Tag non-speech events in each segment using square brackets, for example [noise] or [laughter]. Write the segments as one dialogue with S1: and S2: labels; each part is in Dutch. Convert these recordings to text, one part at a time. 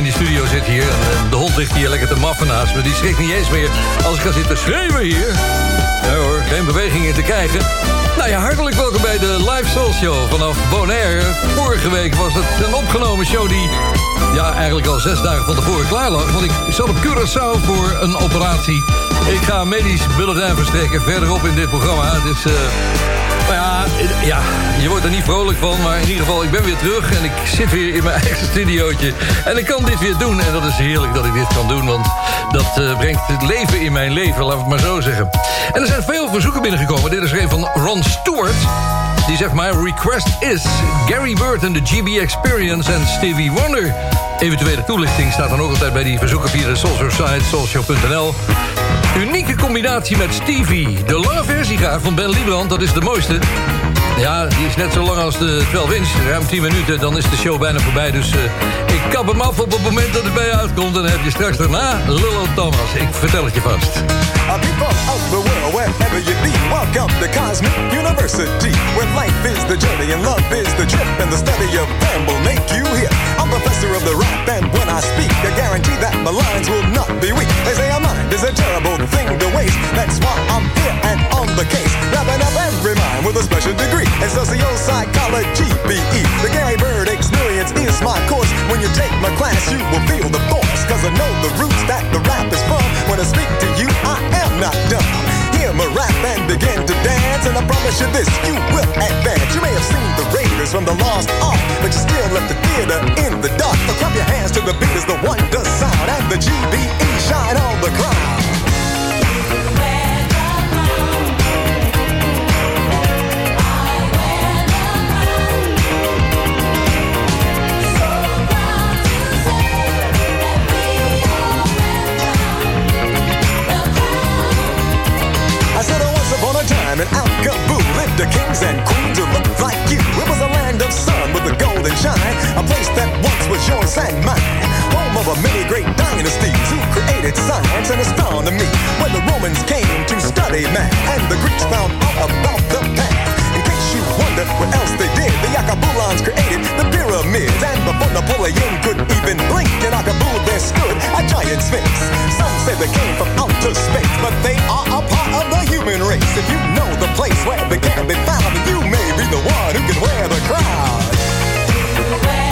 S1: in die studio zit hier. En eh, de hond ligt hier lekker te maffen naast me. Die schrikt niet eens meer als ik ga zitten schreeuwen hier. Ja hoor, geen bewegingen te krijgen. Nou ja, hartelijk welkom bij de Live Soul Show vanaf Bonaire. Vorige week was het een opgenomen show die... Ja, eigenlijk al zes dagen van tevoren klaar lag. Want ik zat op Curaçao voor een operatie. Ik ga medisch bulletin verstrekken verderop in dit programma. Het is... Eh, ja, ja, je wordt er niet vrolijk van, maar in ieder geval, ik ben weer terug en ik zit weer in mijn [laughs] eigen studiootje. En ik kan dit weer doen en dat is heerlijk dat ik dit kan doen, want dat uh, brengt het leven in mijn leven, laat ik het maar zo zeggen. En er zijn veel verzoeken binnengekomen. Dit is er een van Ron Stewart. Die zegt my request is Gary Bird and the GB Experience en Stevie Wonder. Eventuele toelichting staat dan ook altijd bij die verzoeken via de Soulshow site, soulshow.nl. Unieke combinatie met Stevie. De lange versie van Ben Liebrand, dat is de mooiste. Ja, die is net zo lang als de 12 inch. Ruim 10 minuten, dan is de show bijna voorbij. Dus ik kap hem af op het moment dat het bij je uitkomt. En dan heb je straks daarna Lullo Thomas. Ik vertel het je vast.
S2: People of the world, wherever you be, welcome to Cosmic University. Where life is the journey and love is the trip. And the study of them will make you hear. I'm professor of the rap, and when I speak, I guarantee that my lines will not be weak. They say a mind is a terrible thing to waste. That's why I'm here and on the case. Wrapping up every mind with a special degree in socio-psychology, BE. The Gary Bird experience is my course. When you take my class, you will feel the force. Cause I know the roots that the rap is from. When I speak to you, I am not dumb. Hear my rap and begin to dance. And I promise you this, you will advance. You may have seen the Raiders from the Lost Ark, but you still left the theater in the dark. So clap your hands to the beat as the one wonder sound. And the GBE shine on the crowd. Time Al Kabul lived the kings and queens who looked like you. It was a land of sun with a golden shine, a place that once was yours and mine. Home of a many great dynasties who created science and astronomy. Where the Romans came to study math and the Greeks found out about the past. In case you wonder what else they did, the Yakabulans created the pyramids. And before Napoleon could even blink, in Akabul there stood a giant sphinx. Some say they came from outer space, but they are a part of the human race. If you know the place where they can be found, you may be the one who can wear the crown.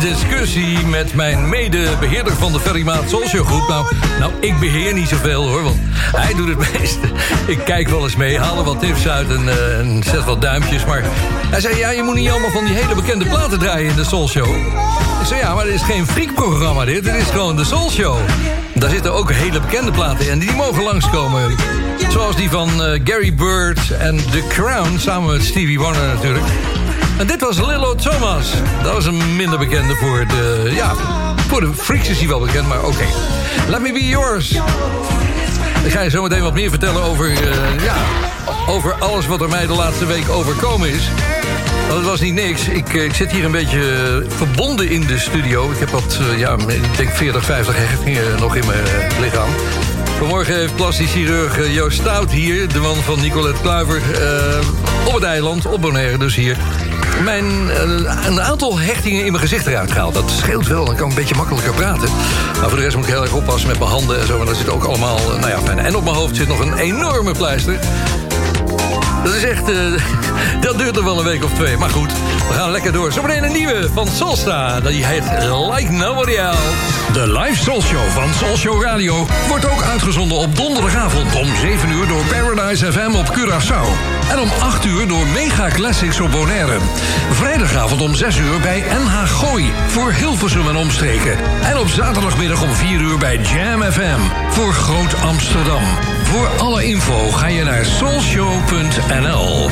S1: Discussie met mijn medebeheerder van de Ferrymaat Social Groep. Nou, nou, ik beheer niet zoveel hoor, want hij doet het [laughs] meeste. Ik kijk wel eens mee, haal wat tips uit en, uh, en zet wat duimpjes. Maar hij zei, ja, je moet niet allemaal van die hele bekende platen draaien in de Soul Show. Ik zei, ja, maar dit is geen freakprogramma dit. Dit is gewoon de Soul Show. Daar zitten ook hele bekende platen in die mogen langskomen. Zoals die van uh, Gary Bird en The Crown, samen met Stevie Wonder natuurlijk. En dit was Lillo Thomas. Dat was een minder bekende voor de... Ja, voor de freaks is hij wel bekend, maar oké. Let me be yours. Ik ga je zo meteen wat meer vertellen over... Uh, ja, over alles wat er mij de laatste week overkomen is. Dat was niet niks. Ik, ik zit hier een beetje verbonden in de studio. Ik heb wat, ja, ik denk 40, 50 hechtingen nog in mijn lichaam. Vanmorgen heeft plastisch chirurg Joost Stout hier... de man van Nicolette Kluiver... Op het eiland, op Bonaire dus hier... Mijn, uh, een aantal hechtingen in mijn gezicht eruit gehaald. Dat scheelt wel, dan kan ik een beetje makkelijker praten. Maar voor de rest moet ik heel erg oppassen met mijn handen en zo. Maar dat zit ook allemaal, nou ja, fijn. En op mijn hoofd zit nog een enorme pleister. Dat is echt... Uh, [laughs] dat duurt er wel een week of twee. Maar goed, we gaan lekker door. Zometeen een nieuwe van Solsta. Die heet Like Nobody Else.
S3: De live Soul Show van Soul Show Radio... wordt ook uitgezonden op donderdagavond om 7 uur... door Paradise FM op Curaçao. En om 8 uur door Mega Classics op Bonaire. Vrijdagavond om 6 uur bij NH Gooi... voor Hilversum en omstreken. En op zaterdagmiddag om 4 uur bij Jam FM... voor Groot Amsterdam. Voor alle info ga je naar soulshow.nl.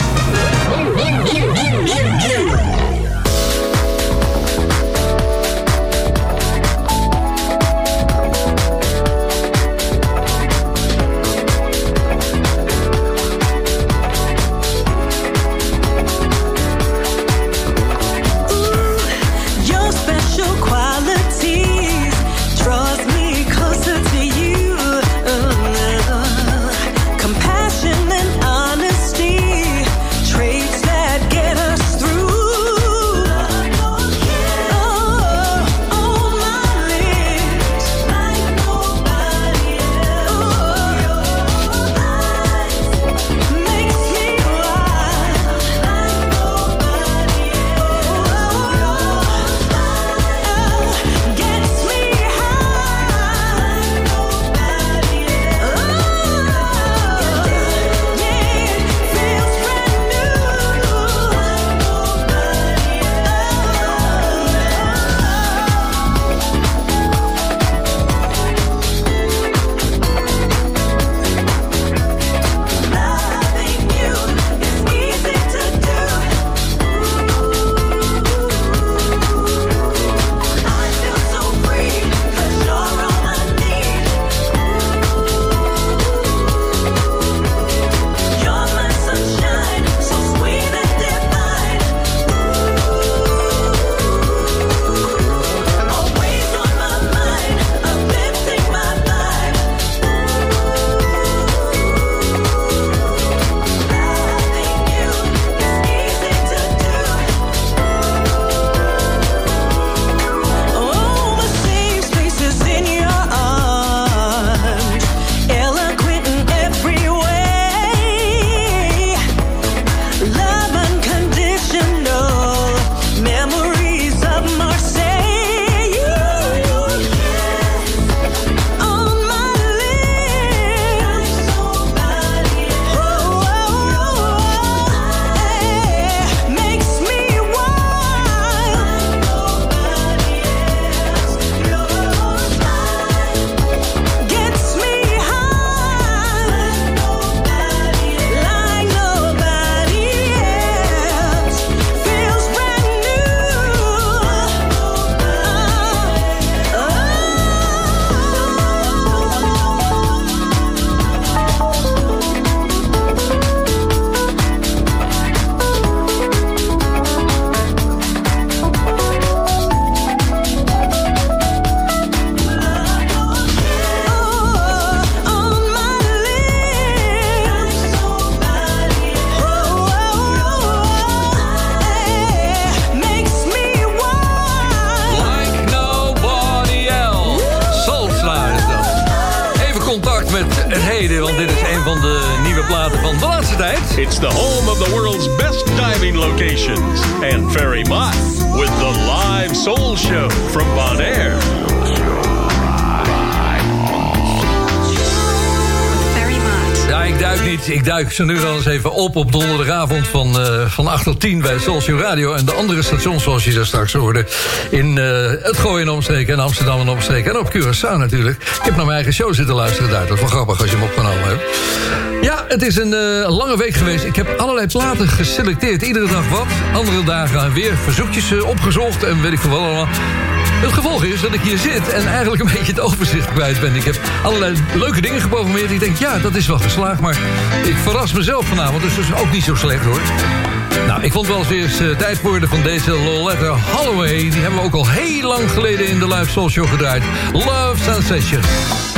S1: zo nu dan eens even op op donderdagavond van, eh, van 8 tot 10 bij Soulshow Radio. En de andere stations, zoals je daar straks hoorde. In eh, het Gooien en omstreken en Amsterdam en omstreken. En op Curaçao natuurlijk. Ik heb naar mijn eigen show zitten luisteren daar. Dat is wel grappig als je hem opgenomen hebt. Ja, het is een eh, lange week geweest. Ik heb allerlei platen geselecteerd. Iedere dag wat. Andere dagen weer verzoekjes opgezocht. En weet ik veel wat allemaal. Het gevolg is dat ik hier zit en eigenlijk een beetje het overzicht kwijt ben. Ik heb allerlei leuke dingen geprogrammeerd. Ik denk, ja, dat is wel geslaagd. Maar ik verras mezelf vanavond, dus dat is ook niet zo slecht hoor. Nou, ik vond wel eens eens eh, tijd worden van deze Loletta Holloway. Die hebben we ook al heel lang geleden in de Live Show gedraaid. Love Sensation.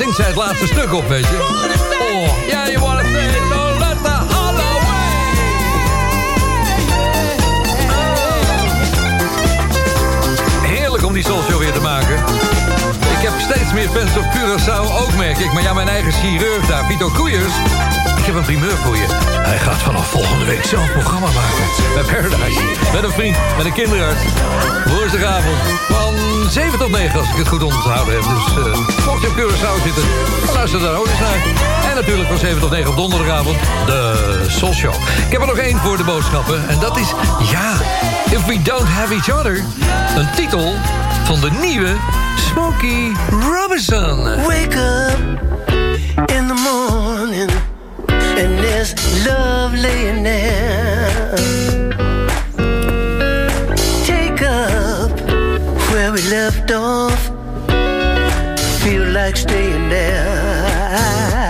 S1: Zingt zij het laatste stuk op, weet je. Oh, yeah, you wanna say don't let the Holloway. Heerlijk om die soulshow weer te maken. Ik heb steeds meer fans op Curaçao ook, merk ik. Maar ja, mijn eigen chirurg daar, Vito Koeiers... Heb een primeur voor je. Hij gaat vanaf volgende week zelf programma maken. Bij Paradise. Met een vriend, met een kinderarts. Woensdagavond. Van 7 tot 9, als ik het goed onthouden heb. Dus uh, mocht je op Curaçao zitten, luister daar ook eens naar. En natuurlijk van 7 tot 9 op donderdagavond. De Soul Show. Ik heb er nog één voor de boodschappen. En dat is, ja, If We Don't Have Each Other. Een titel van de nieuwe Smokey Robinson.
S4: Wake up in the morning and there's love laying there. Take up where we left off. Feel like staying there.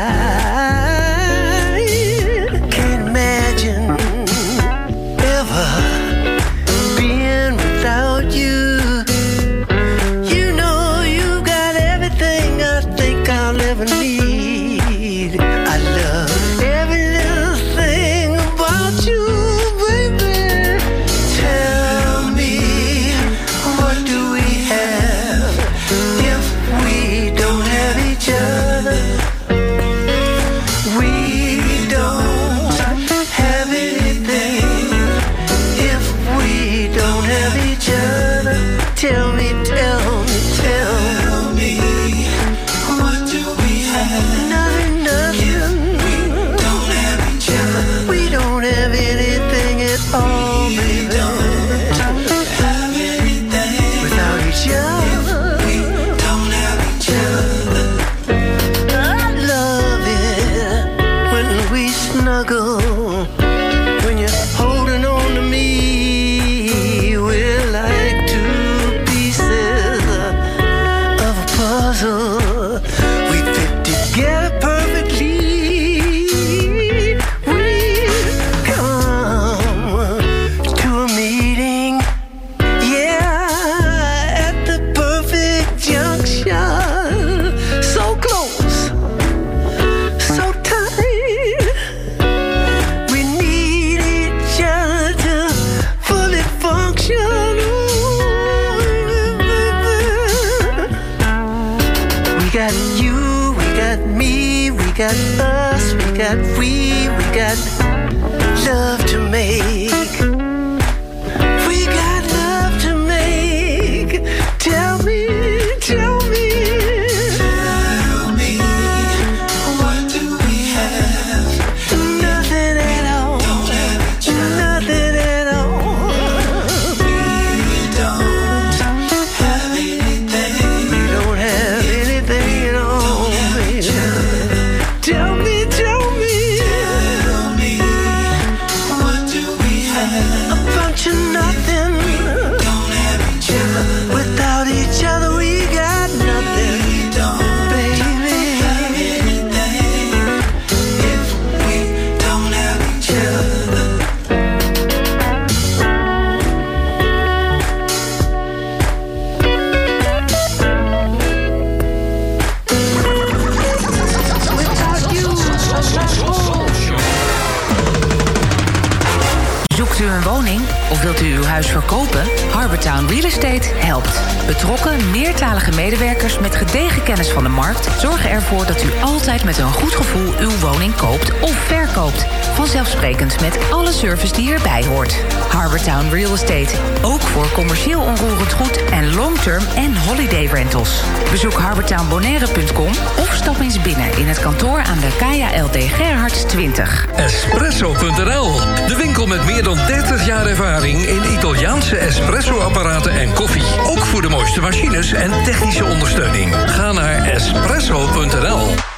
S5: Met een goed gevoel uw woning koopt of verkoopt. Vanzelfsprekend met alle service die erbij hoort. Harbortown Real Estate. Ook voor commercieel onroerend goed en long-term en holiday rentals. Bezoek harbortownbonaire.com of stap eens binnen in het kantoor aan de Kaya LD Gerhards 20.
S3: Espresso.nl, de winkel met meer dan 30 jaar ervaring in Italiaanse espresso-apparaten en koffie. Ook voor de mooiste machines en technische ondersteuning. Ga naar espresso.nl.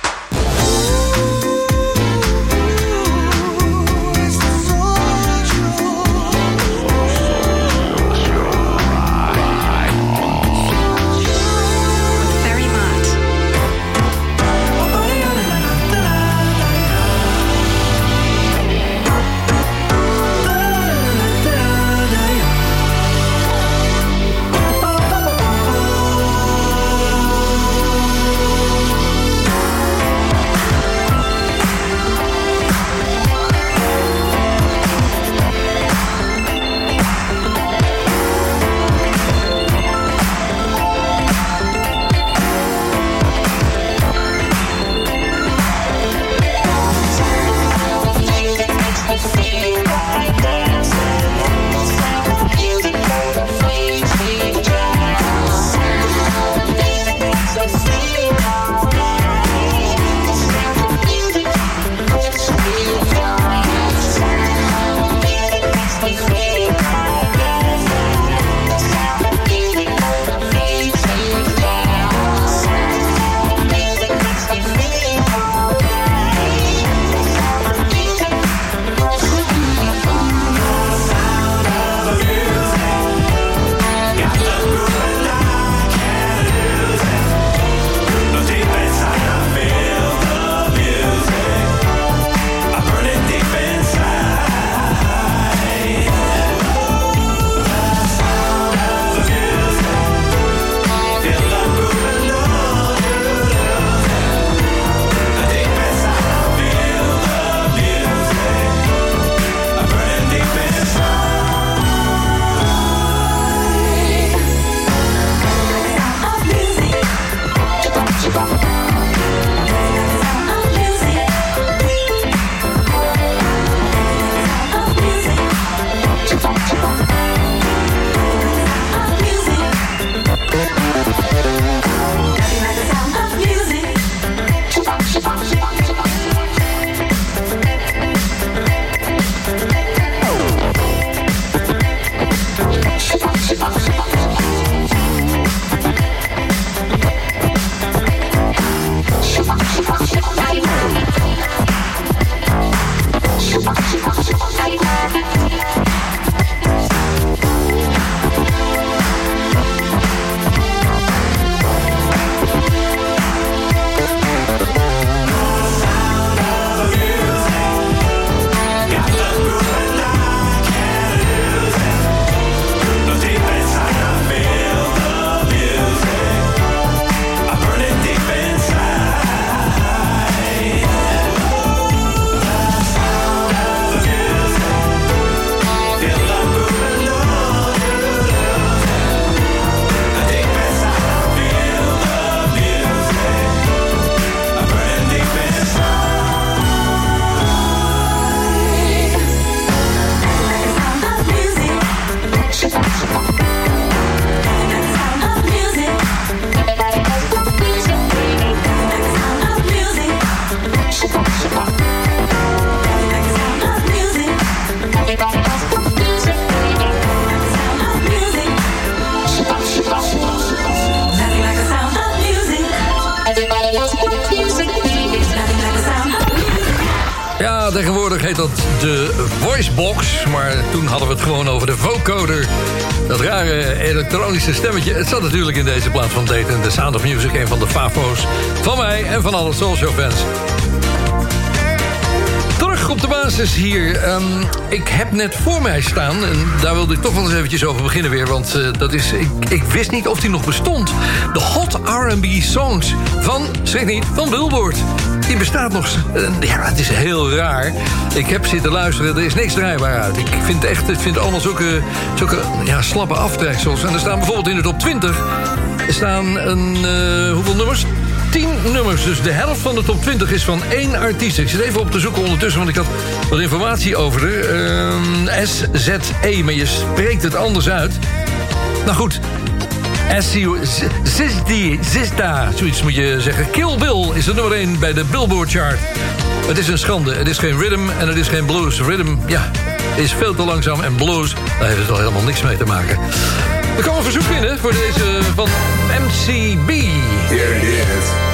S1: stemmetje. Het zat natuurlijk in deze plaats van Dayton. The Sound of Music, een van de fafo's van mij en van alle Soul Show fans. Terug op de basis hier. Ehm, ik heb net voor mij staan, en daar wilde ik toch wel eens eventjes over beginnen weer... want eh, dat is, ik, ik wist niet of die nog bestond. De Hot R&B Songs van, zeg niet, van Billboard. Die bestaat nog. eh, ja, het is heel raar. Ik heb zitten luisteren, er is niks draaibaar uit. Ik vind echt, ik vind allemaal zulke, zulke ja, slappe aftreksels. En er staan bijvoorbeeld in de top 20... Er staan een, eh, hoeveel nummers? 10 nummers. Dus de helft van de top 20 is van één artiest. Ik zit even op te zoeken ondertussen, want ik had wat informatie over haar. Ehm, SZE, maar je spreekt het anders uit. Nou goed. Zizdi, Zizda, zoiets moet je zeggen. Kill Bill is de nummer 1 bij de Billboard Chart. Het is een schande. Het is geen rhythm en het is geen blues. Rhythm, ja, is veel te langzaam. En blues, daar heeft het al helemaal niks mee te maken. Er kwam een verzoek binnen voor deze van MCB.
S6: Here it is.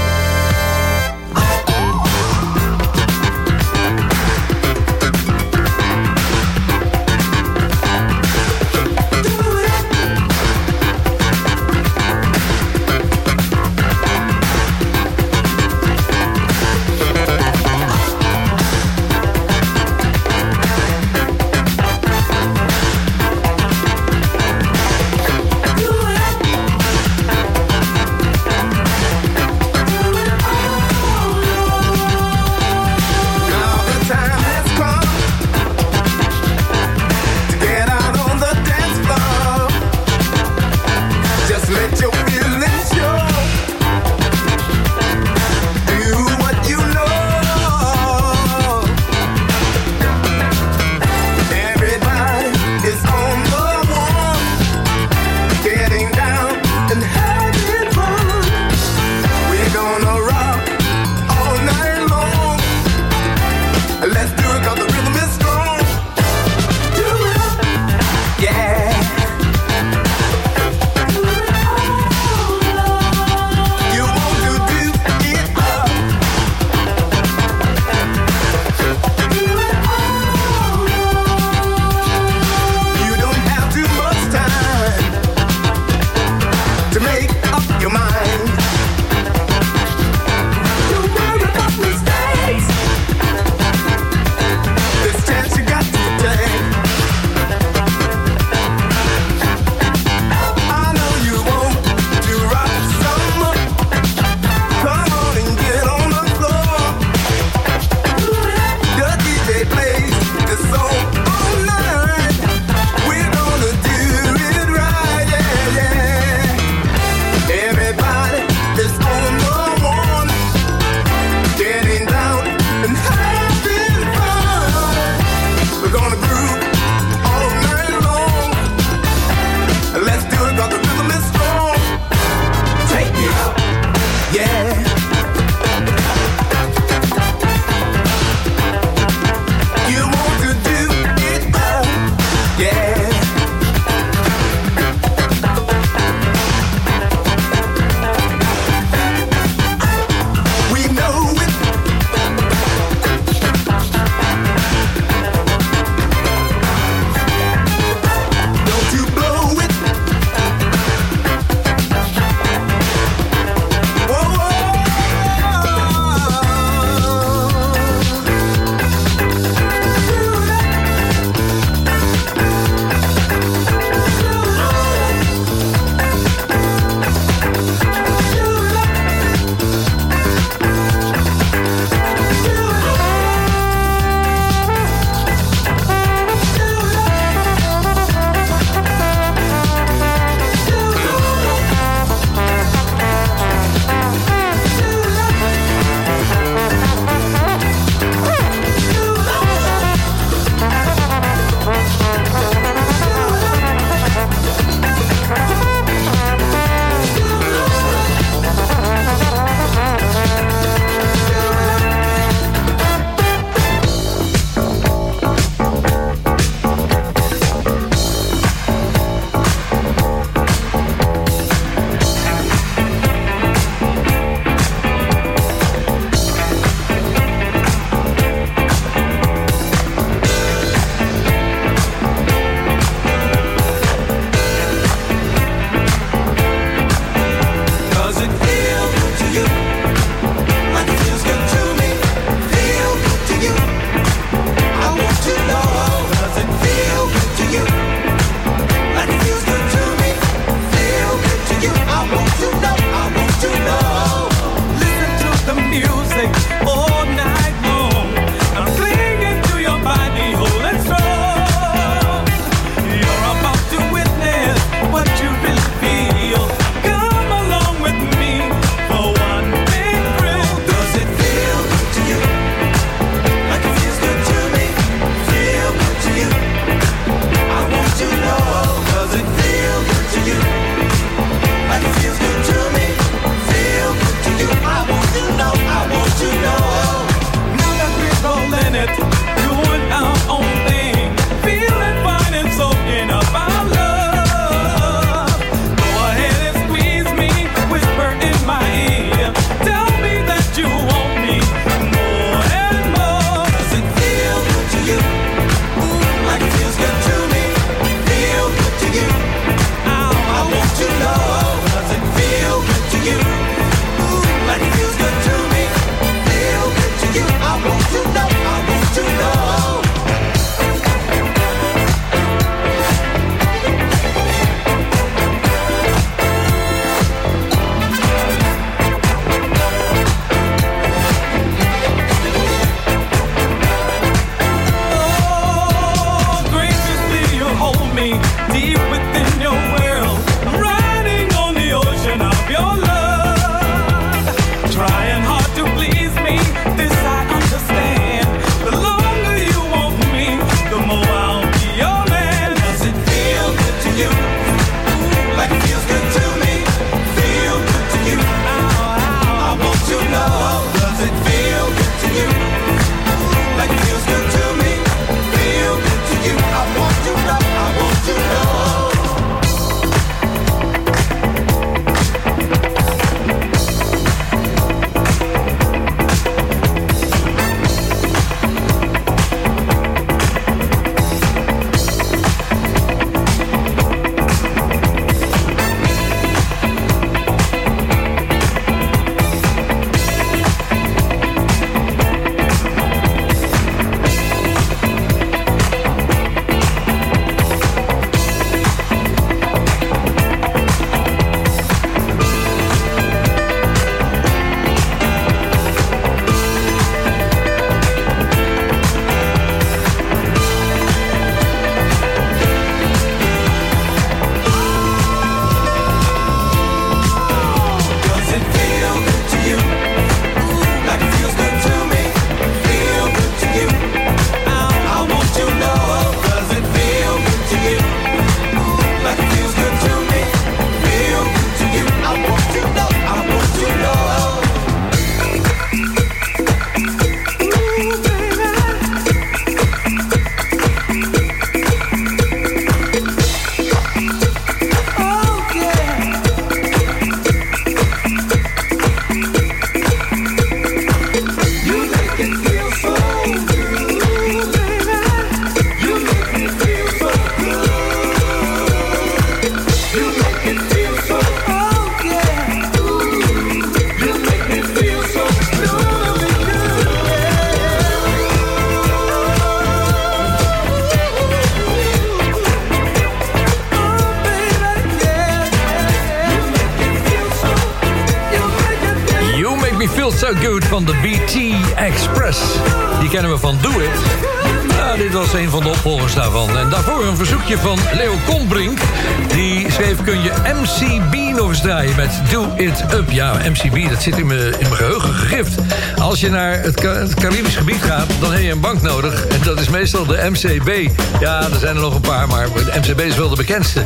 S1: MCB, dat zit in mijn, geheugen gegrift. Als je naar het, Ca- het Caribisch gebied gaat, dan heb je een bank nodig. En dat is meestal de MCB. Ja, er zijn er nog een paar, maar de MCB is wel de bekendste.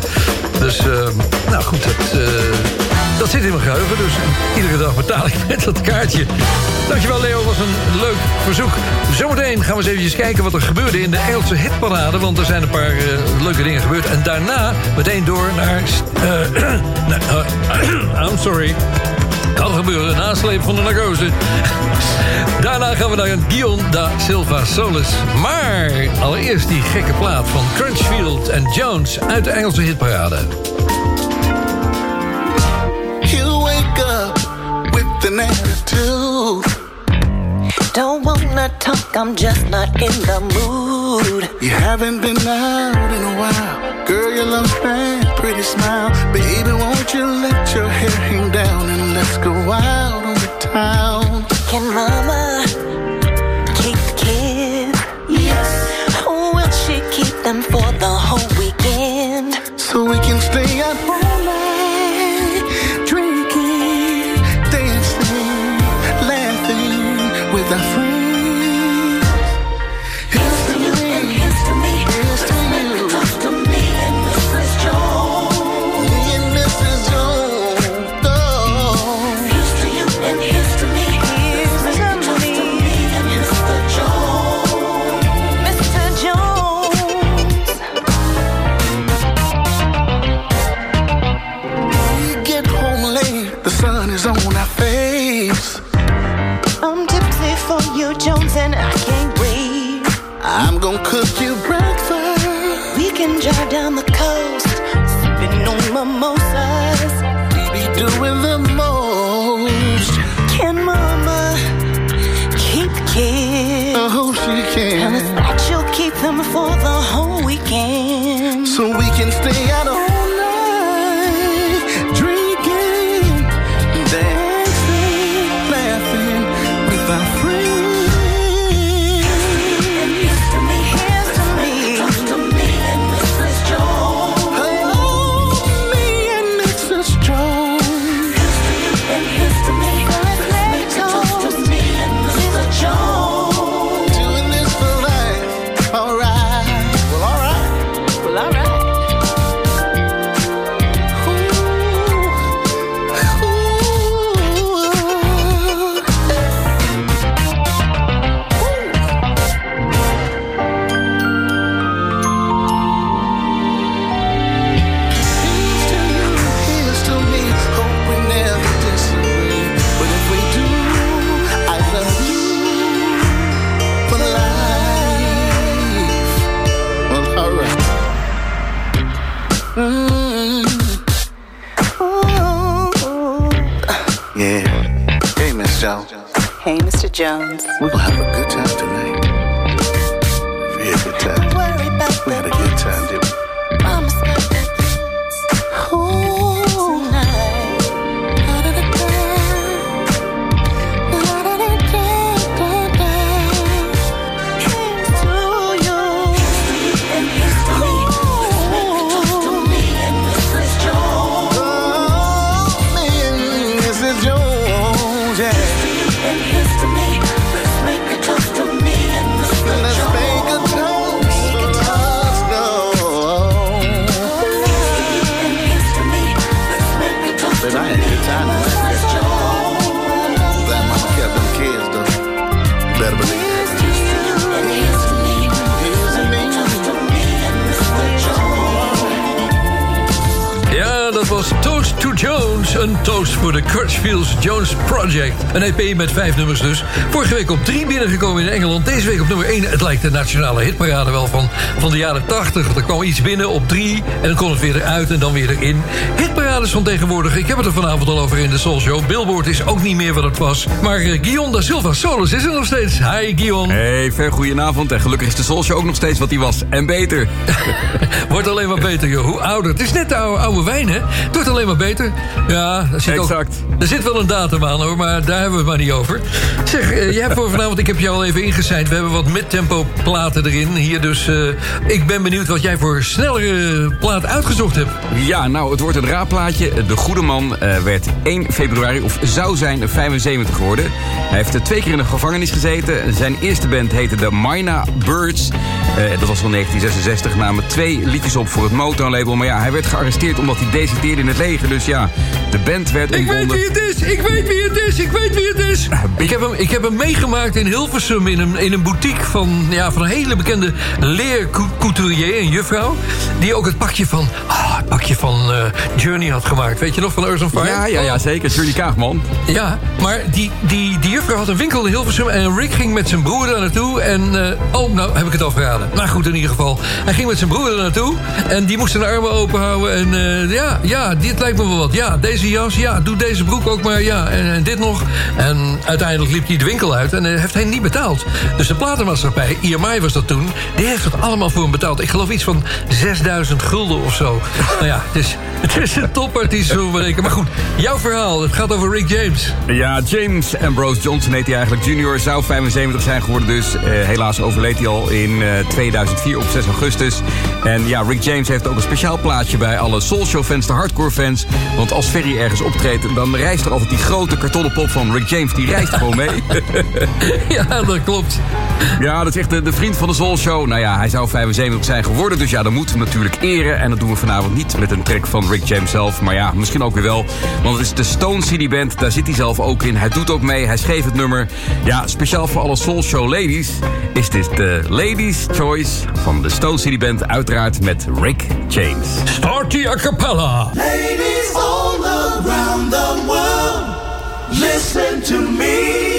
S1: Dus, eh, nou goed, dat... eh, dat zit in mijn geheugen, dus iedere dag betaal ik met dat kaartje. Dankjewel Leo, was een leuk verzoek. Zometeen gaan we eens eventjes kijken wat er gebeurde in de Engelse hitparade... want er zijn een paar eh, leuke dingen gebeurd. En daarna meteen door naar... eh, [clears throat] [clears throat] I'm sorry. Kan gebeuren, nasleep van de narcose. Daarna gaan we naar een Guion da Silva Solis. Maar allereerst die gekke plaat van Crunchfield en Jones... uit de Engelse hitparade.
S7: You wake up with an attitude.
S4: Don't wanna talk, I'm just not in the mood.
S7: You haven't been out in a while. Girl, you love that pretty smile. Baby, won't you let your hair hang down let's go out on the town?
S4: Can mama
S1: Project. Een EP met vijf nummers dus. Vorige week op drie binnengekomen in Engeland. Deze week op nummer 1. Het lijkt de nationale hitparade wel van, van de jaren 80. Er kwam iets binnen op drie en dan kon het weer eruit en dan weer erin. Hitparades van tegenwoordig. Ik heb het er vanavond al over in de Soul Show. Billboard is ook niet meer wat het was. Maar uh, Guion da Silva Solis is er nog steeds. Hi Guion.
S8: Hey, ver goedenavond. En gelukkig is de Soul Show ook nog steeds wat hij was. En beter. [laughs]
S1: Wordt alleen maar beter, joh. Hoe ouder. Het is net de oude, oude wijn, hè? Het wordt alleen maar beter. Ja, daar zit
S8: Exact.
S1: Ook, er zit wel een datum hoor. Maar daar hebben we het maar niet over. Zeg, uh, jij hebt voor vanavond... Ik heb je al even ingezeind. We hebben wat midtempo platen erin. Hier dus... Uh, ik ben benieuwd wat jij voor snellere plaat uitgezocht hebt.
S8: Ja, nou, het wordt een raadplaatje. De Goede Man uh, werd 1 februari, of zou zijn, 75 geworden. Hij heeft twee keer in de gevangenis gezeten. Zijn eerste band heette de Mina Birds. dat was van 1966. Namen twee liedjes op voor het Motown-label. Maar ja, hij werd gearresteerd omdat hij deserteerde in het leger. Dus ja, de band werd
S1: Ik weet wie het is! Ik weet wie het is! Ik weet wie het is! Ik heb hem, ik heb hem meegemaakt in Hilversum in een, in een boutique van, ja, van een hele bekende leercouturier, een juffrouw. Die ook het pakje van, oh, het pakje van uh, Journey had gemaakt. Weet je nog, van Earth on Fire?
S8: Ja, ja, ja zeker. Journey Kaagman.
S1: Ja, maar die, die, die juffrouw had een winkel in Hilversum en Rick ging met zijn broer daar naartoe. En, uh, oh, nou heb ik het al verraden. Nou goed, in ieder geval. Hij ging met zijn broer daar naartoe en die moest zijn armen open houden. En uh, ja, ja, dit lijkt me wel wat. Ja, deze jas, ja, doe deze broek ook maar, ja, en, en dit nog. En uiteindelijk liep hij de winkel uit en uh, heeft hij niet betaald. Dus de platenmaatschappij, IMI was dat toen, die heeft het allemaal voor hem betaald. Ik geloof iets van 6000 gulden of zo. [laughs] nou ja, het is, het is een topartiest, rekenen. Maar goed, jouw verhaal, het gaat over Rick James.
S8: Ja, James Ambrose Johnson heet hij eigenlijk. Junior zou 75 zijn geworden dus. Uh, helaas overleed hij al in uh, 2004 op 6 augustus. En ja, Rick James heeft ook een speciaal plaatje bij alle Soul Show fans, de hardcore fans. Want als Ferry ergens optreedt, dan reist er altijd die grote kartonnen pop van Rick James. Die reist gewoon mee. [laughs]
S1: ja, dat klopt.
S8: Ja, dat is echt de, de, vriend van de Soul Show. Nou ja, hij zou 75 zijn geworden, dus ja, dan moeten we natuurlijk eren. En dat doen we vanavond niet met een track van Rick James zelf. Maar ja, misschien ook weer wel. Want het is de Stone City Band, daar zit hij zelf ook in. Hij doet ook mee, hij schreef het nummer. Ja, speciaal voor alle Soul Show ladies is dit de Ladies Choice van de Stone City Band. Uiteraard met Rick James.
S1: Start the a cappella.
S9: Ladies all around the world, listen to me.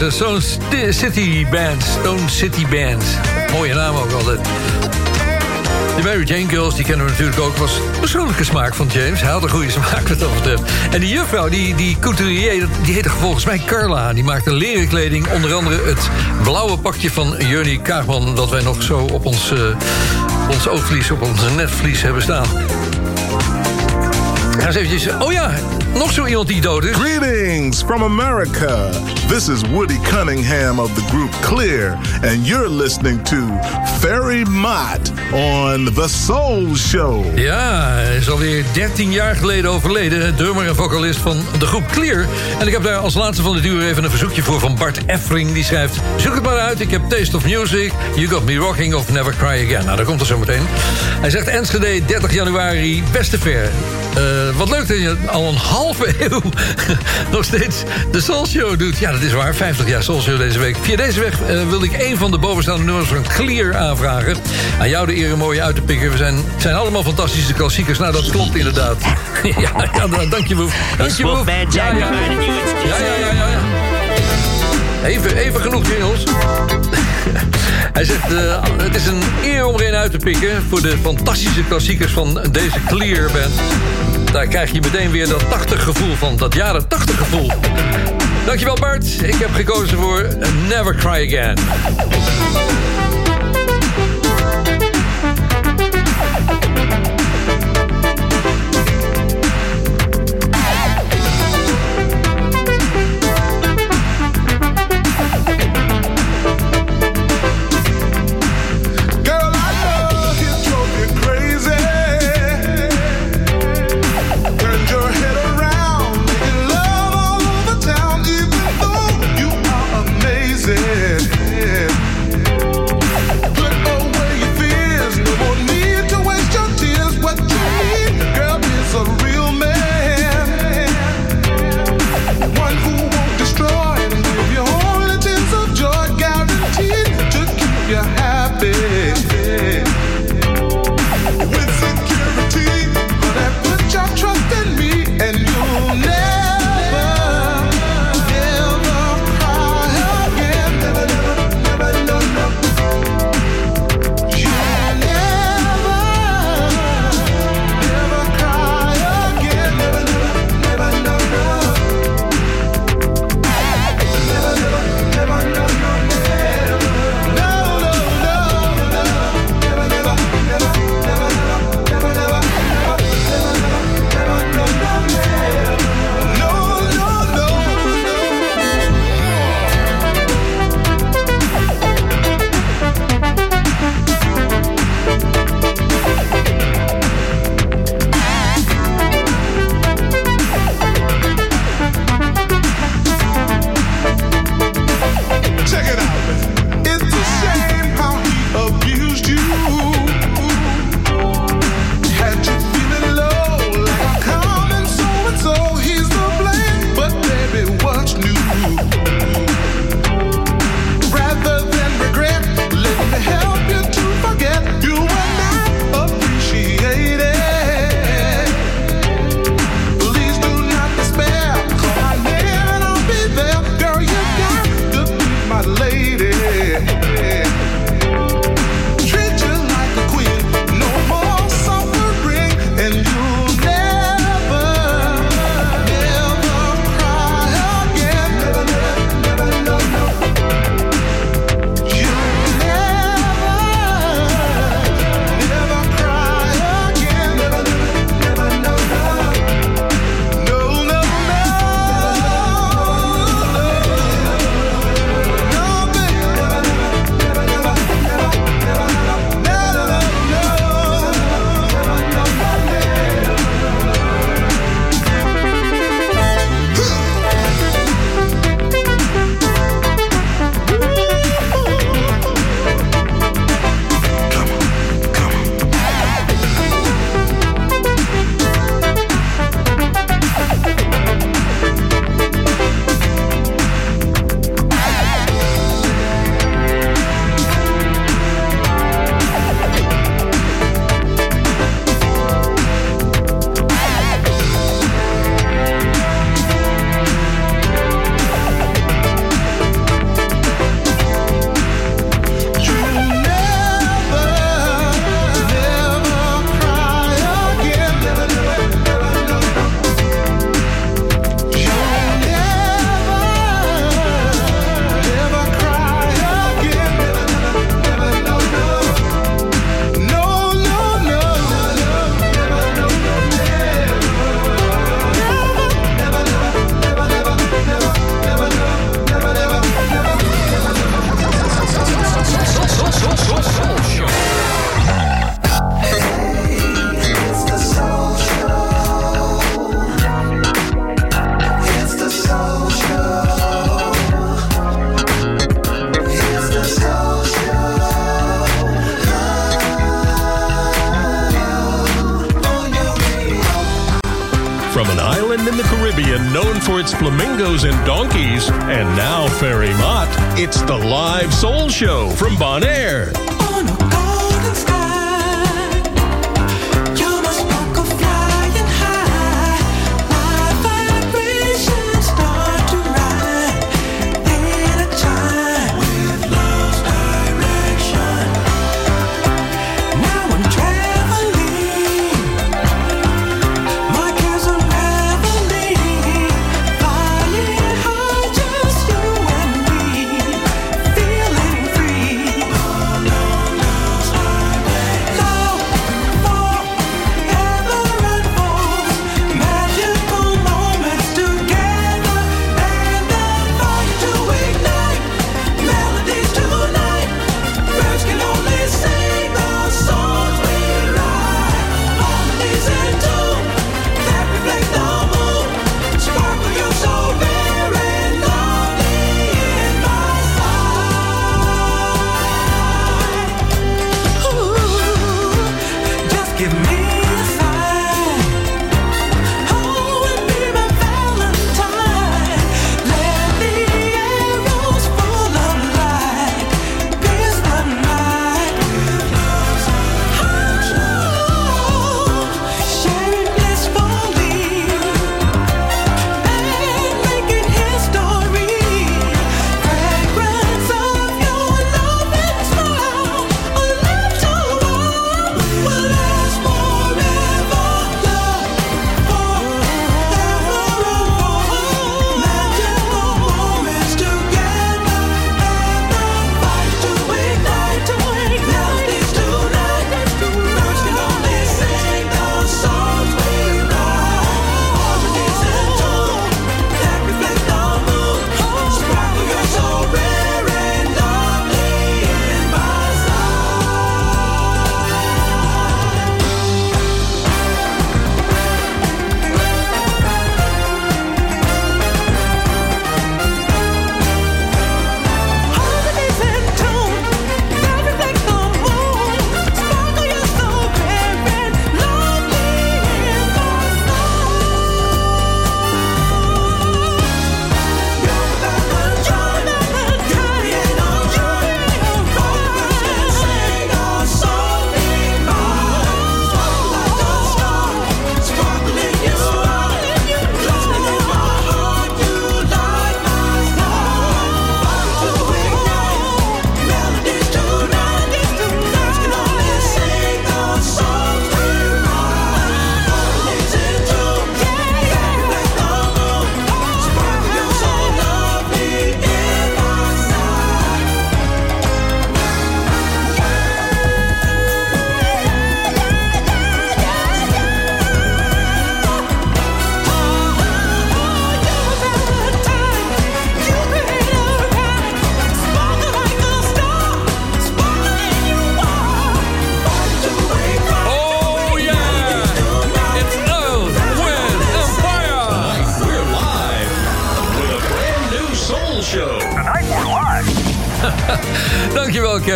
S1: Eh, luisteren. Stone City Band. Stone City Band. Mooie naam ook altijd. De Mary Jane Girls, die kennen we natuurlijk ook. was persoonlijke smaak van James. Hij had een goede smaak wat dat betreft. En die juffrouw, die, die couturier, die heette volgens mij Carla. Die maakte leren kleding. Onder andere het blauwe pakje van Johnny Kaagman... dat wij nog zo op ons, eh, ons oogvlies, op onze netvlies hebben staan. Ga eens eventjes... Oh ja, nog zo iemand die dood is.
S10: Greetings from America.
S11: This is Woody Cunningham of the group Clear, and you're listening to Ferry Mott on The Soul Show.
S1: Ja, hij is alweer 13 jaar geleden overleden. Drummer en vocalist van de groep Clear. En ik heb daar als laatste van dit uur even een verzoekje voor van Bart Effring. Die schrijft, zoek het maar uit. Ik heb Taste of Music, You Got Me Rocking of Never Cry Again. Nou, daar komt er zo meteen. Hij zegt Enschede, 30 januari, beste ver. Eh, wat leuk dat je al een halve [laughs] eeuw nog steeds de Soul Show doet. Ja, dat is waar. 50 jaar Soul Show deze week. Via deze weg uh, wilde ik een van de bovenstaande nummers van Clear aanvragen. Aan jou de eer een mooie uit te pikken. We zijn, het zijn allemaal fantastische klassiekers. Nou, dat klopt inderdaad. [laughs] ja, ja, dank je. Dank je. Ja, ja. ja, ja, ja, ja, ja. Even, even genoeg jingles. [laughs] Hij zegt, uh, het is een eer om er een uit te pikken... voor de fantastische klassiekers van deze Clear Band. Daar krijg je meteen weer dat 80 gevoel van, dat jaren 80 gevoel. Dankjewel Bart, ik heb gekozen voor Never Cry Again.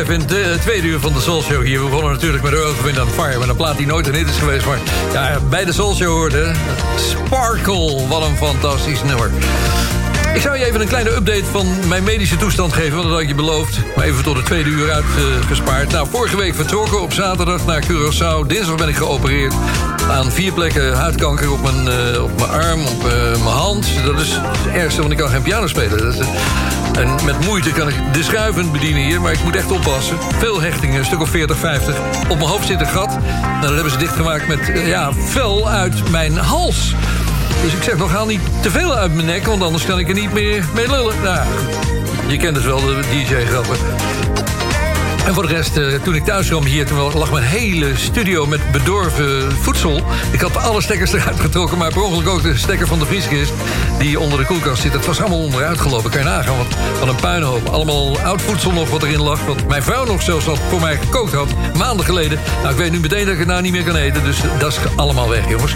S1: Kevin. De eh, tweede uur van de Soul Show hier. We begonnen natuurlijk met Earth, Wind and Fire. Met een plaat die nooit een hit is geweest. Maar ja, bij de Soul Show hoorde. Sparkle. Wat een fantastisch nummer. Ik zou je even een kleine update van mijn medische toestand geven... want dat had je beloofd. Maar even tot de tweede uur uitgespaard. nou, vorige week vertrokken op zaterdag naar Curaçao. Dinsdag ben ik geopereerd aan vier plekken huidkanker... op mijn, eh, op mijn arm, op eh, mijn hand. Dat is het ergste, want ik kan geen piano spelen. Dat is, eh, en met moeite kan ik de schuiven bedienen hier... maar ik moet echt oppassen. Veel hechtingen, een stuk of 40, 50. Op mijn hoofd zit een gat. Nou, dat hebben ze dichtgemaakt met eh, ja, vel uit mijn hals... Dus ik zeg nog, haal niet te veel uit mijn nek... want anders kan ik er niet meer mee lullen. Nou, je kent dus wel de DJ-grappen. En voor de rest, eh, toen ik thuis kwam hier... toen lag mijn hele studio met bedorven voedsel. Ik had alle stekkers eruit getrokken... maar per ongeluk ook de stekker van de vrieskist... die onder de koelkast zit. Het was allemaal onderuit gelopen. Kan je nagaan, wat, wat een puinhoop. Allemaal oud voedsel nog wat erin lag... wat mijn vrouw nog zelfs had voor mij gekookt had maanden geleden. Nou, ik weet nu meteen dat ik het nou niet meer kan eten. Dus dat is allemaal weg, jongens.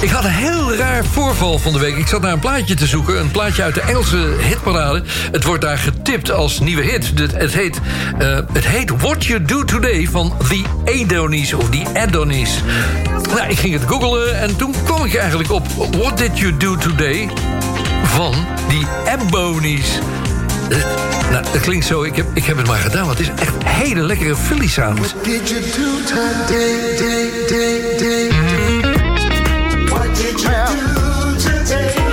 S1: Ik had een heel raar voorval van de week. Ik zat naar een plaatje te zoeken. Een plaatje uit de Engelse hitparade. Het wordt daar getipt als nieuwe hit. Het, heet, eh, het heet What You Do Today van The Adonis of The Adonis. Nou, ik ging het googelen en toen kwam ik eigenlijk op What Did You Do Today van The Abonis. Nou, dat klinkt zo, ik heb, ik heb het maar gedaan, want het is echt hele lekkere Philly sound.
S7: What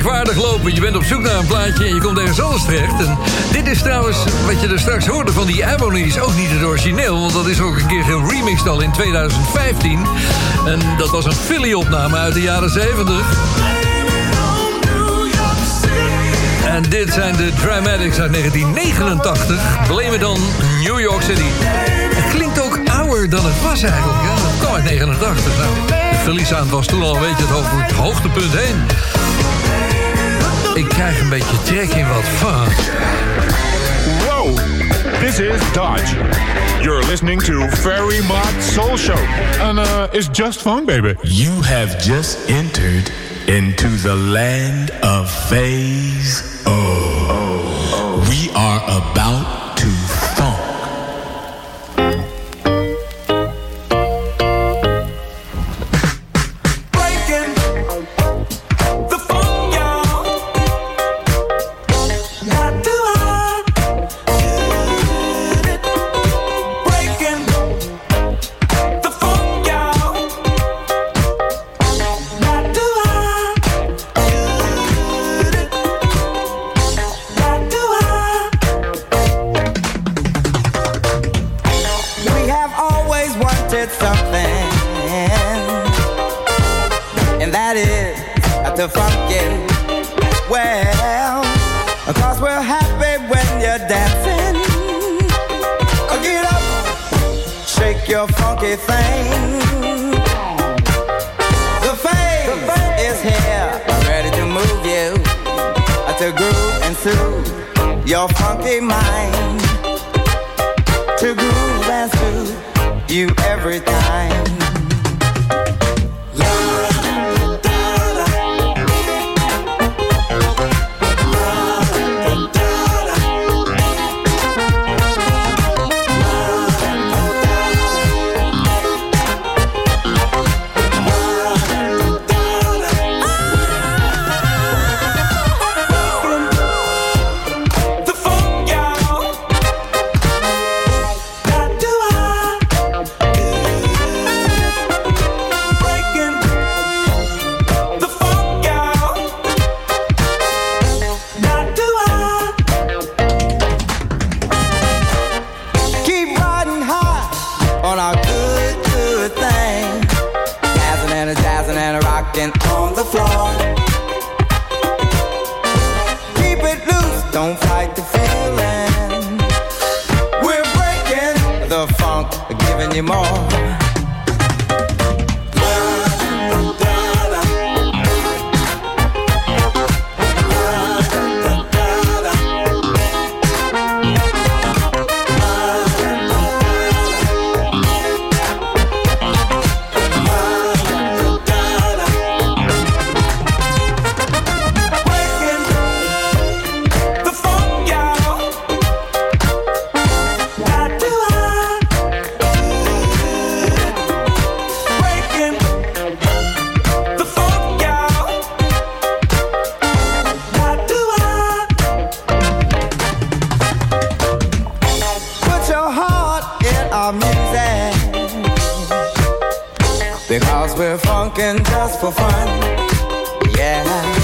S1: aardig lopen. Je bent op zoek naar een plaatje en je komt ergens anders terecht. En dit is trouwens, wat je er straks hoorde van die Ebonies... ook niet het origineel, want dat is ook een keer geremixed al in 2015. En dat was een Philly-opname uit de jaren 70. En dit zijn de Dramatics uit 1989. Blame on New York City. Het klinkt ook ouder dan het was eigenlijk. Ja, dat kwam uit 89. Nou, de Philly-sound was toen al een beetje het hoogtepunt heen. Ik krijg een beetje trek in wat fun.
S10: Whoa! This is Dodge. You're listening to Fairy Mod Soul Show. And uh, it's just fun, baby.
S6: You have just entered into the land of phase O. We are about
S12: Because we're funkin' just for fun. Yeah.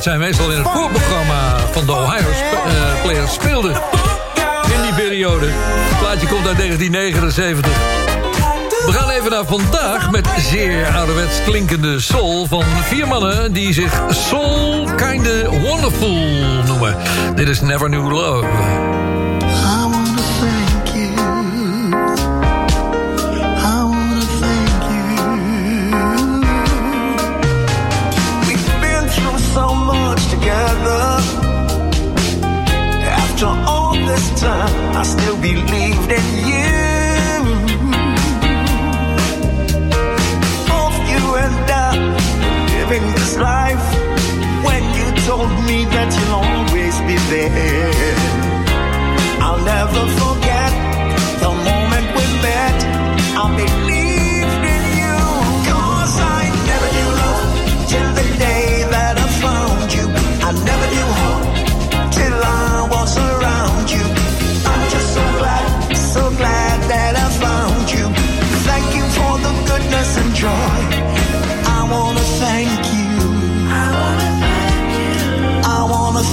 S7: Zijn zij meestal in het voorprogramma van de Ohio sp uh, eh, Players speelden. In die periode. Het plaatje komt uit 1979. We gaan even naar vandaag met zeer ouderwets klinkende soul... van vier mannen die zich soul kinda wonderful noemen. Dit is Never
S1: New Love.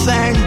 S7: sang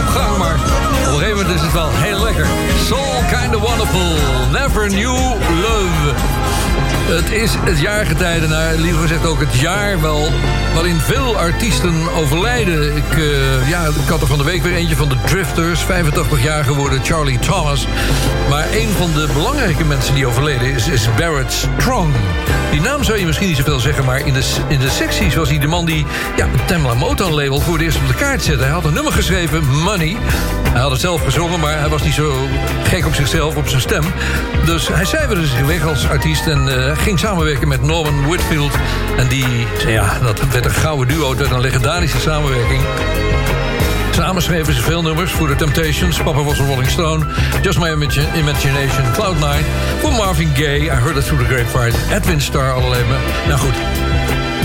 S7: op gang, maar op een gegeven moment is het wel heel lekker. Soul of Wonderful, Never Knew Love. Het is het jaargetijde, naar liever gezegd ook het jaar wel... waarin veel artiesten overlijden. Ik, eh, ja, ik had er van de week weer eentje van de Drifters... 85 jaar geworden, Charlie Thomas. Maar een van de belangrijke mensen die overleden is... is Barrett Strong. Die naam zou je misschien niet zoveel zeggen... maar in de, in de secties was hij de man die... Ja, het Tamla Motown label voor het eerst op de kaart zette. Hij had een nummer geschreven, Money... Hij had het zelf gezongen, maar hij was niet zo gek op zichzelf, op zijn stem. Dus hij cijferde zich weg als artiest en eh,
S12: ging samenwerken met Norman Whitfield. En die, ja, dat werd een gouden duo, dat een legendarische samenwerking. Samen schreven ze veel nummers voor The Temptations, Papa Was a Rolling Stone... Just My Imagination, Cloud Nine, voor Marvin Gaye... I Heard It Through the Grapevine, Edwin Starr, allerlei... Maar. Nou goed,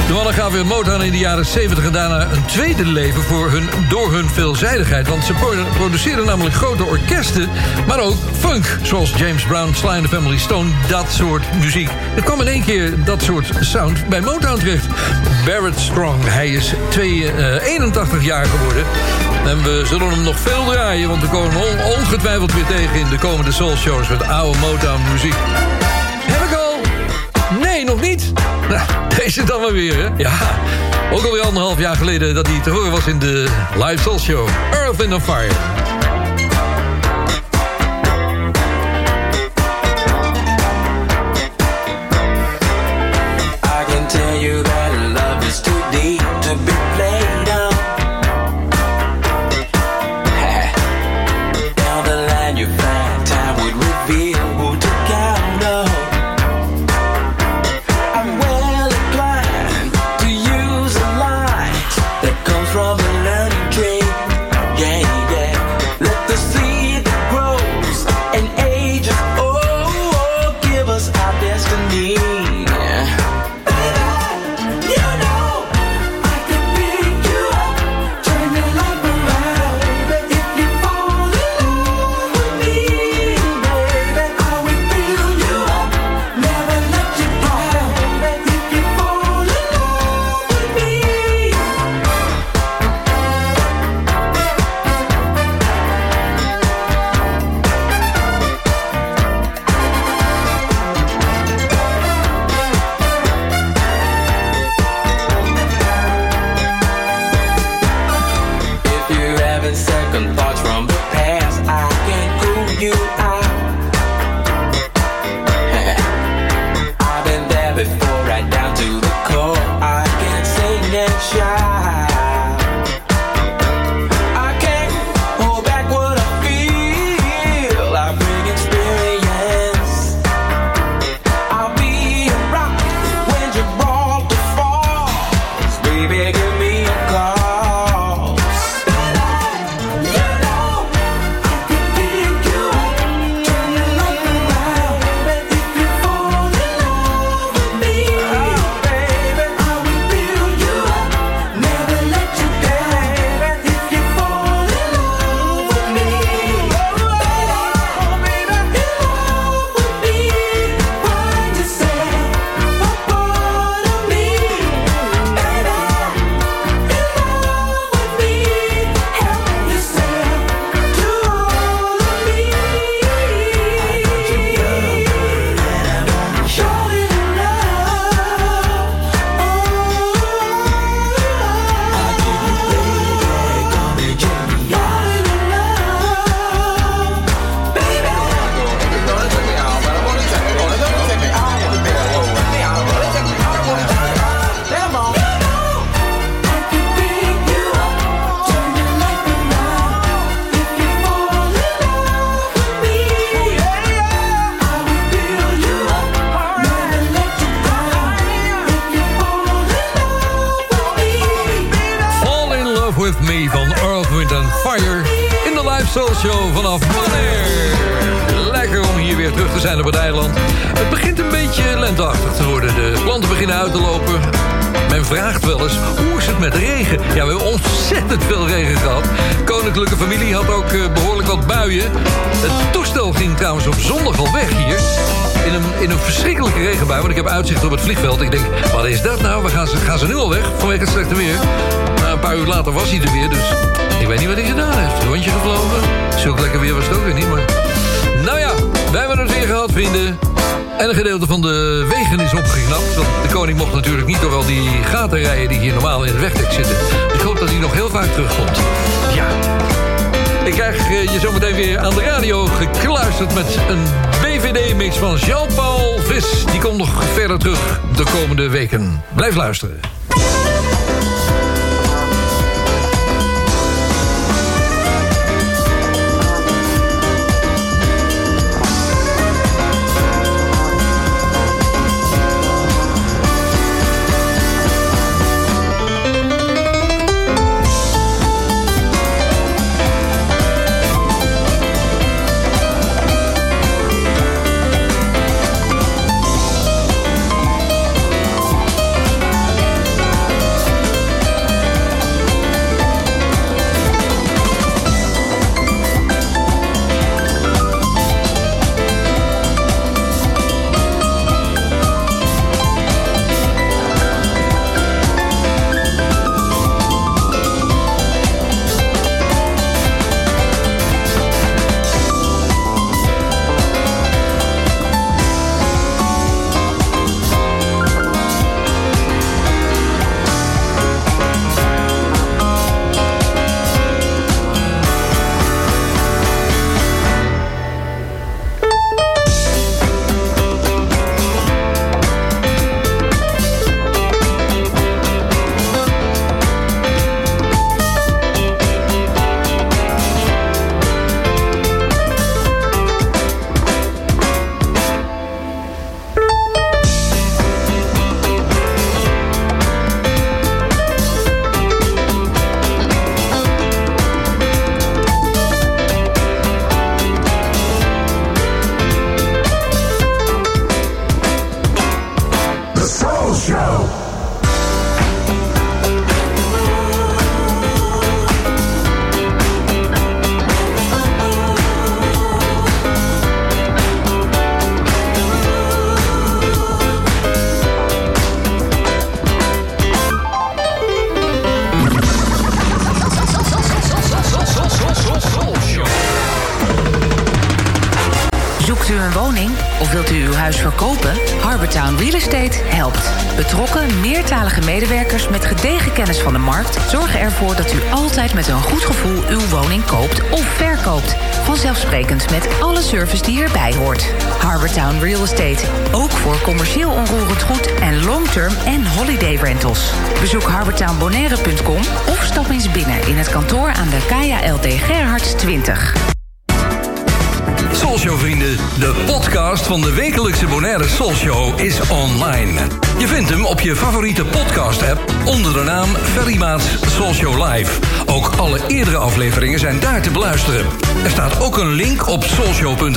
S12: de mannen gaven Motown in de jaren 70 en daarna een tweede leven voor hun, door hun veelzijdigheid. Want ze pro- produceerden namelijk grote orkesten, maar ook funk. Zoals James Brown, Sly and the Family Stone, dat soort muziek. Er kwam in één keer dat soort sound bij Motown terecht. Barrett Strong, hij is twee, eh, 81 jaar geworden. En we zullen hem nog veel draaien, want we komen ongetwijfeld weer tegen... in de komende soul shows met oude Motown muziek. Heb ik al? Nee, nog niet. Nou, [laughs] deze dan maar weer, hè? Ja, ook alweer anderhalf jaar geleden dat hij te horen was in de Live Soul Show. Earth in the Fire.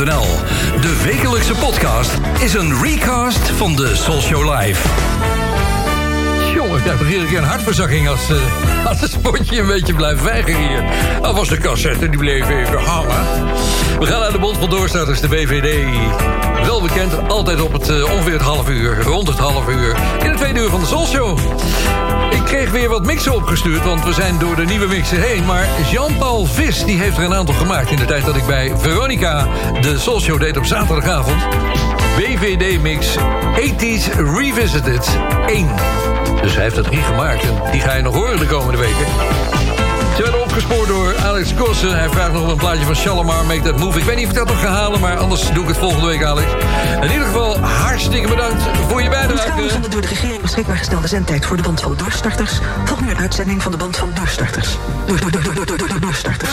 S12: De
S3: wekelijkse podcast is een recast van de Soulshow Live.
S1: Jongen, ik nog iedere keer een hartverzakking als, eh, als het spotje een beetje blijft weigeren hier. Dat was de cassette, die bleef even hangen. We gaan naar de Bond van Doorstarters, de BVD. Wel bekend, altijd op het eh, ongeveer het half uur, rond het half uur. In het tweede uur van de Soul Show. Ik kreeg weer wat mixen opgestuurd, want we zijn door de nieuwe mixen heen. Maar Jean-Paul Vis die heeft er een aantal gemaakt... in de tijd dat ik bij Veronica de Show deed op zaterdagavond. BVD-mix 80s Revisited 1. Dus hij heeft er drie gemaakt en die ga je nog horen de komende weken. Opgespoord door Alex Kossen. Hij vraagt nog een plaatje van Shalimar, Make That Move. Ik weet niet of ik dat nog ga halen, maar anders doe ik het volgende week, Alex. In ieder geval, hartstikke bedankt voor je bijdrage.
S13: de door de regering beschikbaar gestelde zendtijd voor de band van doorstarters... een uitzending van de band van doorstarters. Door, door, door, door, door, door, door, doorstarters.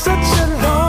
S12: such a long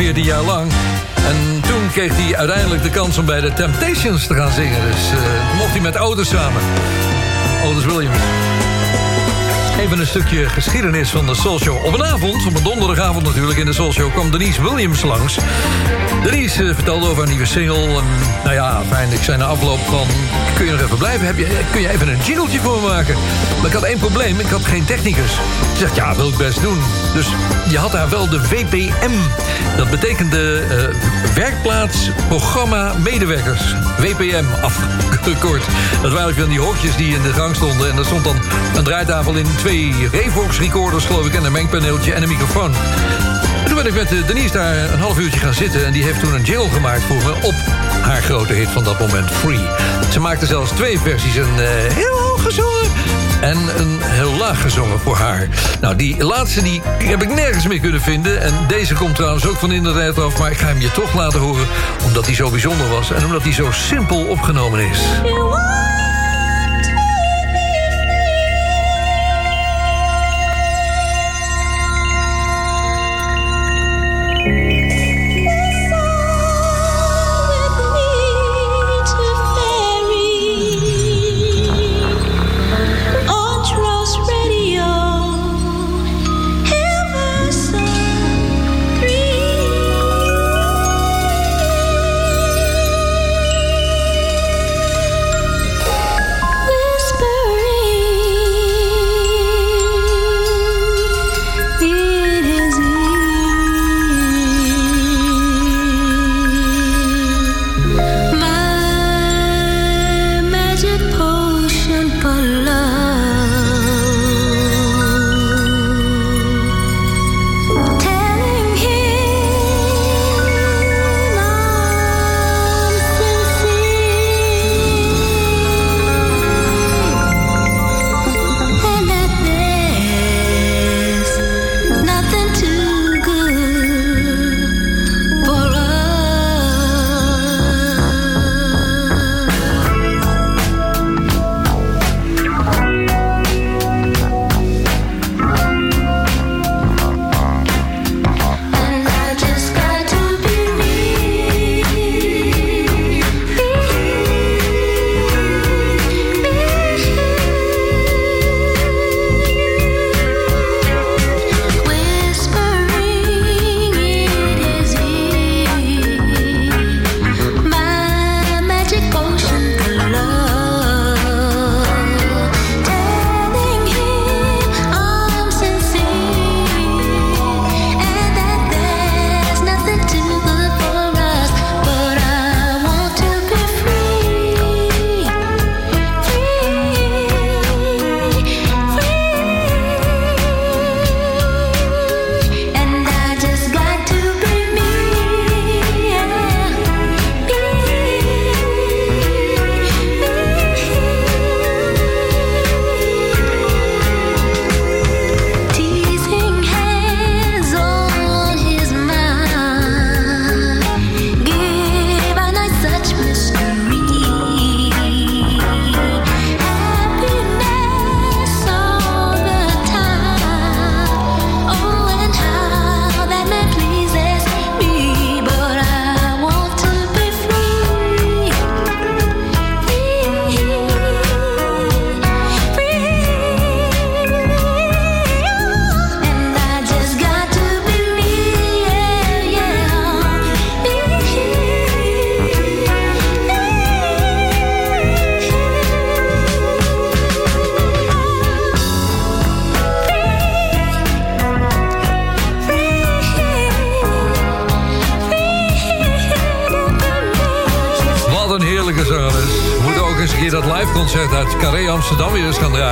S1: 14 jaar lang. En toen kreeg hij uiteindelijk de kans om bij de Temptations te gaan zingen. Dus uh, mocht hij met ouders samen even een stukje geschiedenis van de Soul Show. Op een avond, op een donderdagavond natuurlijk, in de Soul Show... kwam Denise Williams langs. Denise eh, vertelde over haar nieuwe single. En, nou ja, fijn, ik zei na afloop van... kun je nog even blijven? Heb je, kun je even een jingletje voor maken? Maar ik had één probleem, ik had geen technicus. Ze zegt, ja, wil ik best doen. Dus je had daar wel de WPM. Dat betekende uh, Werkplaats Programma Medewerkers. WPM, afgekort. Dat waren dan die hokjes die in de gang stonden. En dat stond dan een draaitafel in twee die Revox recorders, geloof ik, en een mengpaneeltje en een microfoon. En toen ben ik met eh, Denise daar een half uurtje gaan zitten... en die heeft toen een jail gemaakt voor me op
S3: haar grote hit van dat moment, Free. Ze maakte zelfs twee versies, een eh, heel hoog gezongen... en een heel laag gezongen voor haar. Nou, die laatste die heb ik nergens meer kunnen vinden... en deze komt trouwens ook van internet af... maar ik ga hem je toch laten horen, omdat hij zo bijzonder was... en omdat hij zo simpel opgenomen is.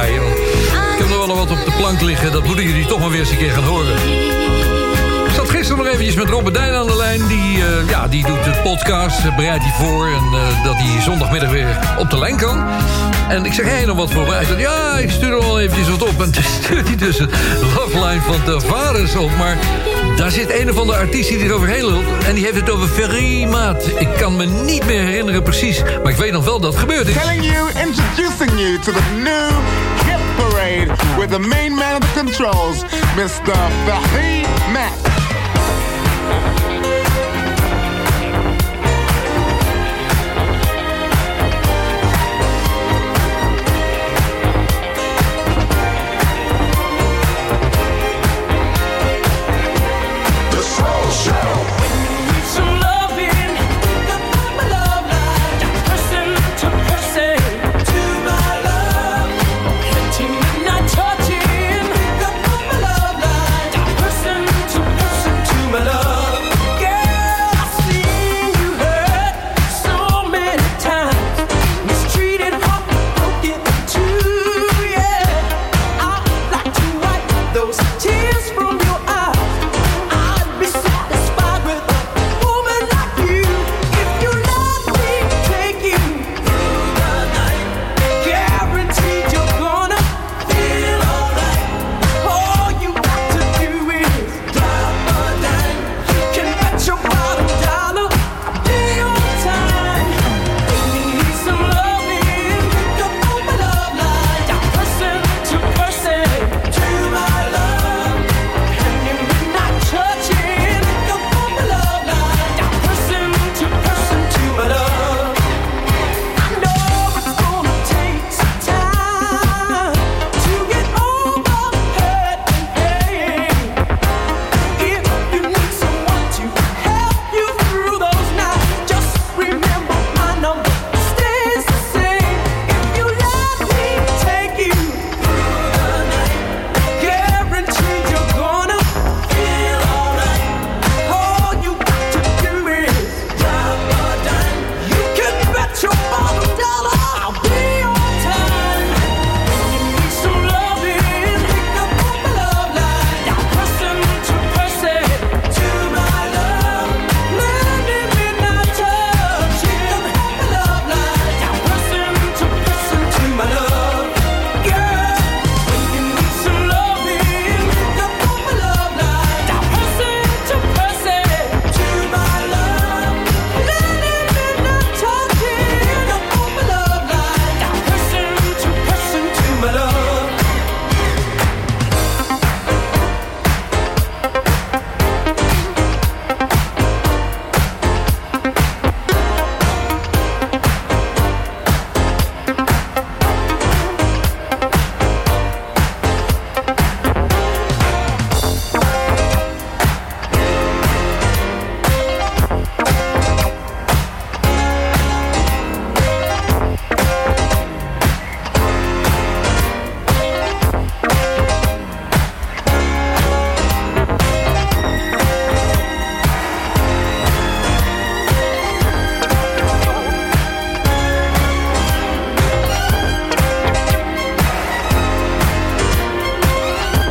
S3: Ik heb er wel nog wat op de plank liggen. Dat moeten jullie toch maar weer eens een keer gaan horen. Ik zat gisteren nog eventjes met Robert Dijn aan de lijn. Die, eh, ja, die doet de podcast, eh, bereidt die voor. En eh, dat hij zondagmiddag weer op de lijn kan. En ik zeg, hé, nog wat voorbereid? Hij zei, ja, ik stuur er wel eventjes wat op. En toen [laughs] stuurt hij dus een love line van Tavares op. Maar daar zit een of andere artiest die eroverheen lult. En die heeft het over Ferry Maat. Ik kan me niet meer herinneren precies. Maar ik weet nog wel dat het gebeurd is.
S12: Telling you, introducing you to the new hit parade with the main man of the controls, Mr. Fahim Matt.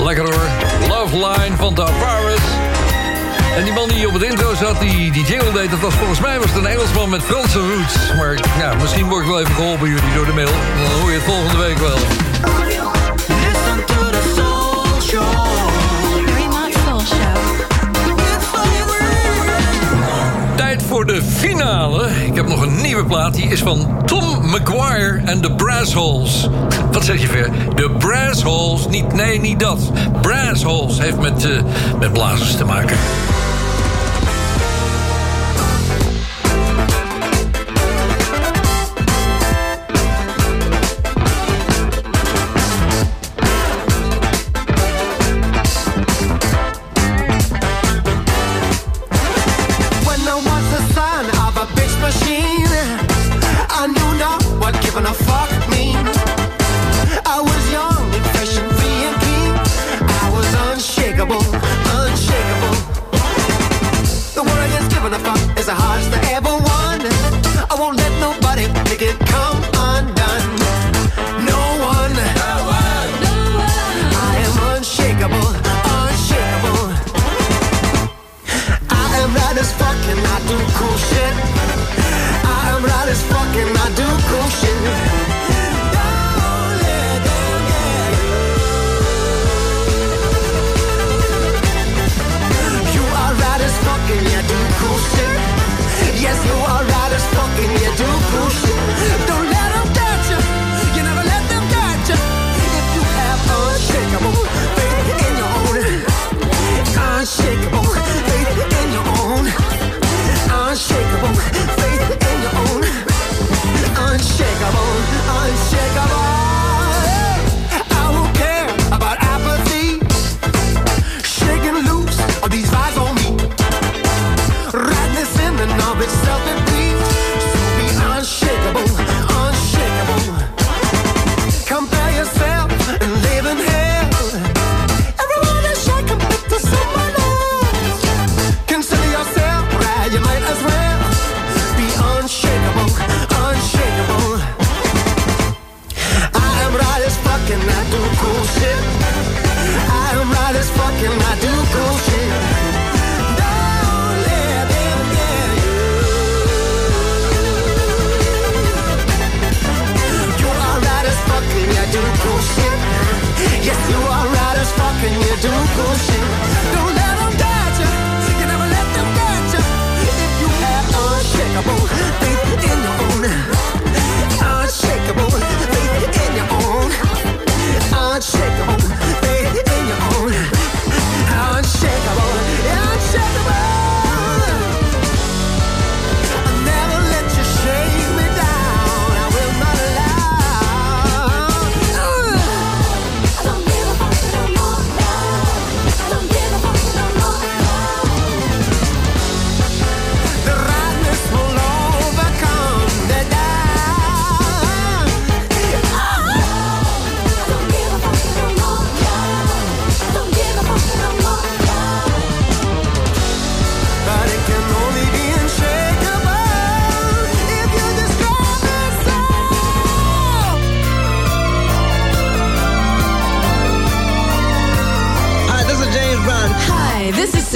S14: Lekker hoor. Love
S7: Line van Tavares. En die man die op het intro zat, die, die jingle deed... dat was volgens mij was een Engelsman met Franse roots. Maar ja, misschien word ik wel even geholpen jullie door de mail. Dan hoor je het volgende week wel.
S1: Listen the.
S7: voor de finale. Ik heb nog een nieuwe plaat. Die is van Tom McGuire en de Brass Holes. Wat zeg je ver? De Brass Holes. Niet, nee, niet dat. Brass Holes heeft met, uh, met blazers te maken.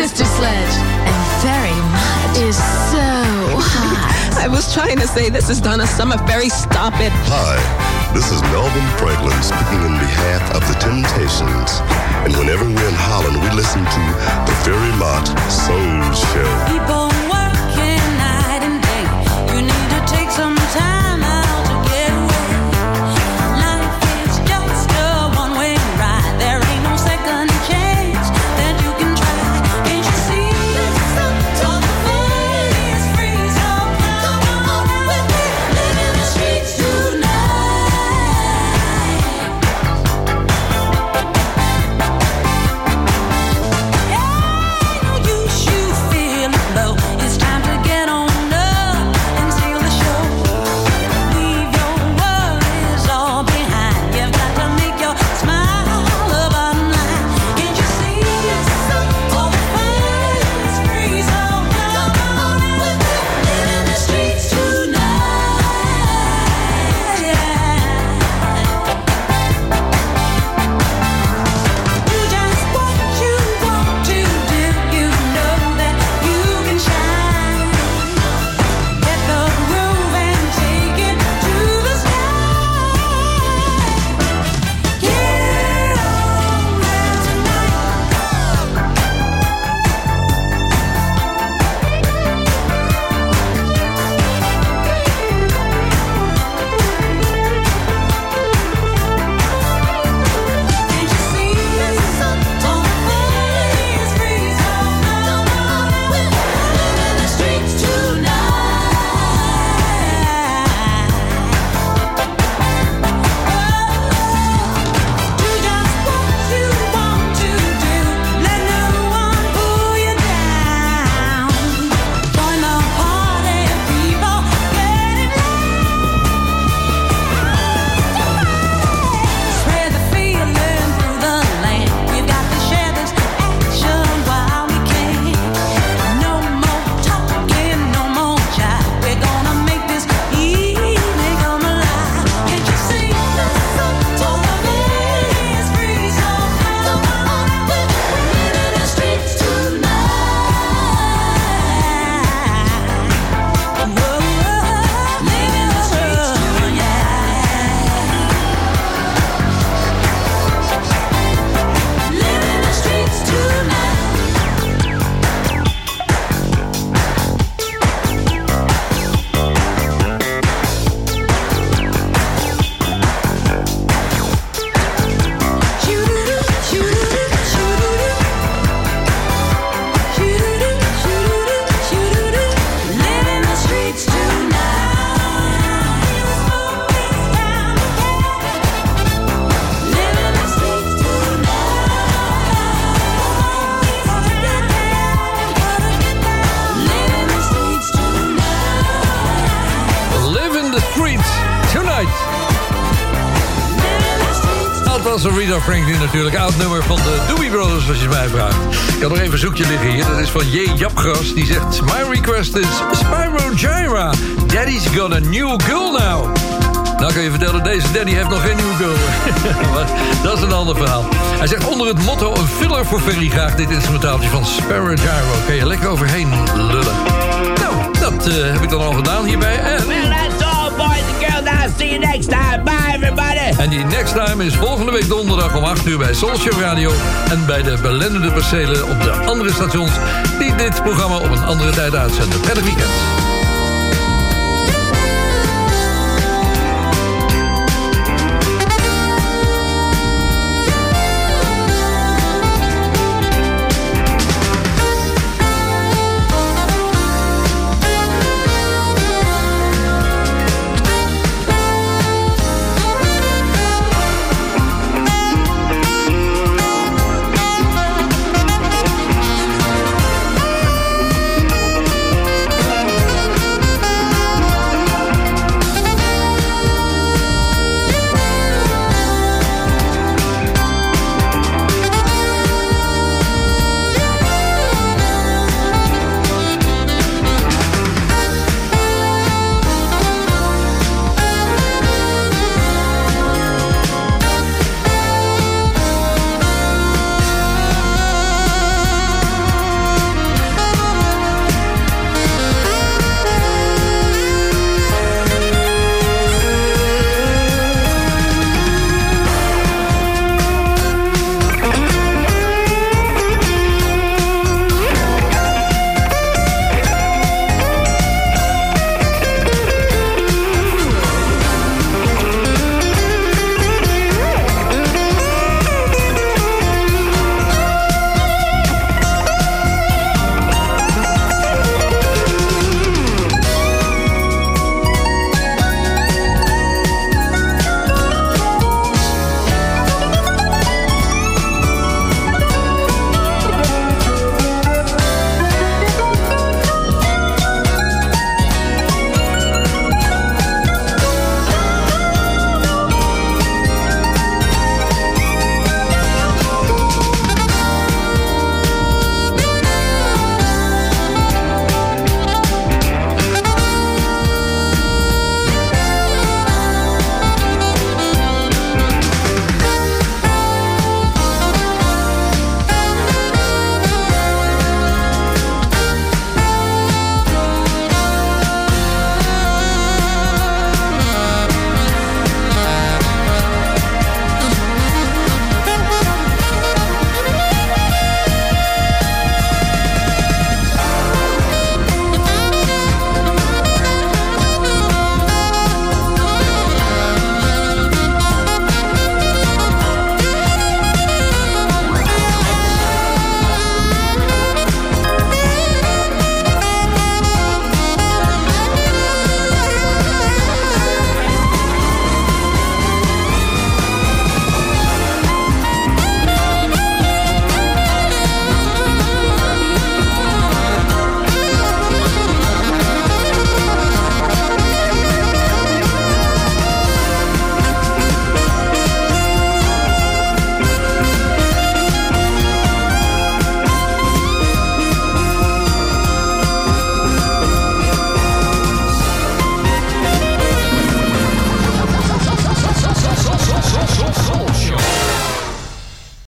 S15: Sister Sledge, and very much is so hot. [laughs]
S16: I was trying to say this is Donna Summer. Summerberry. Stop it.
S17: Hi, this is Melvin Franklin speaking in behalf of the Temptations. And whenever we're in Holland, we listen to the very much Soul Show.
S4: Keep on working night and day. You need to take some time.
S1: Franklin natuurlijk. Oud nummer van de Doobie Brothers, als je mij vraagt. Ik had nog even een zoekje liggen hier. Dat is van J. Japgras. Die zegt... My request is Spyro Gyra. Daddy's got a new girl now. Nou kan je vertellen, deze Danny heeft nog geen nieuwe girl. [laughs] dat is een ander verhaal. Hij zegt onder het motto een filler voor Ferry graag dit instrumentaaltje van Sparrow Gyro. Kan je lekker overheen lullen. Nou, dat eh, heb ik dan al gedaan hierbij. En...
S18: Girls. I'll see you next time. Bye, everybody.
S1: En die next time is volgende week donderdag om 8 uur bij Show Radio. En bij de belendende percelen op de andere stations die dit programma op een andere tijd uitzenden. Prettig weekend.